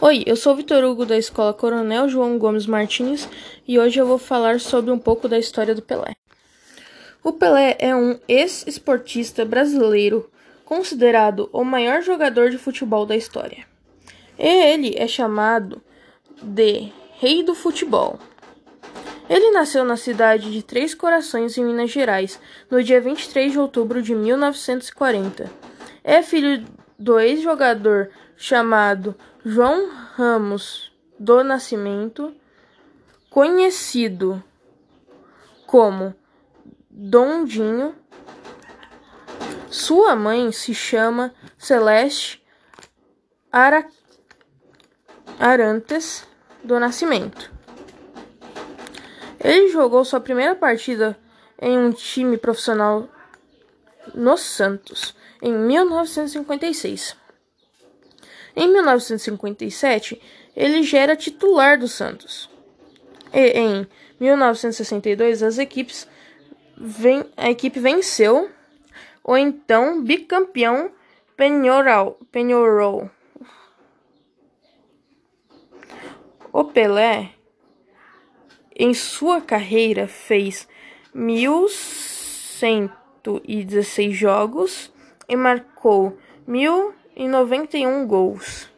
Oi, eu sou Vitor Hugo da Escola Coronel João Gomes Martins e hoje eu vou falar sobre um pouco da história do Pelé. O Pelé é um ex-esportista brasileiro considerado o maior jogador de futebol da história. Ele é chamado de Rei do Futebol. Ele nasceu na cidade de Três Corações, em Minas Gerais, no dia 23 de outubro de 1940. É filho do ex-jogador chamado João Ramos do Nascimento, conhecido como Dondinho. Sua mãe se chama Celeste Ara... Arantes do Nascimento. Ele jogou sua primeira partida em um time profissional no Santos em 1956. Em 1957, ele já era titular do Santos. E em 1962, as equipes ven a equipe venceu o então bicampeão Penharol. Penharol. O Pelé, em sua carreira, fez 1.116 jogos e marcou 1.091 gols.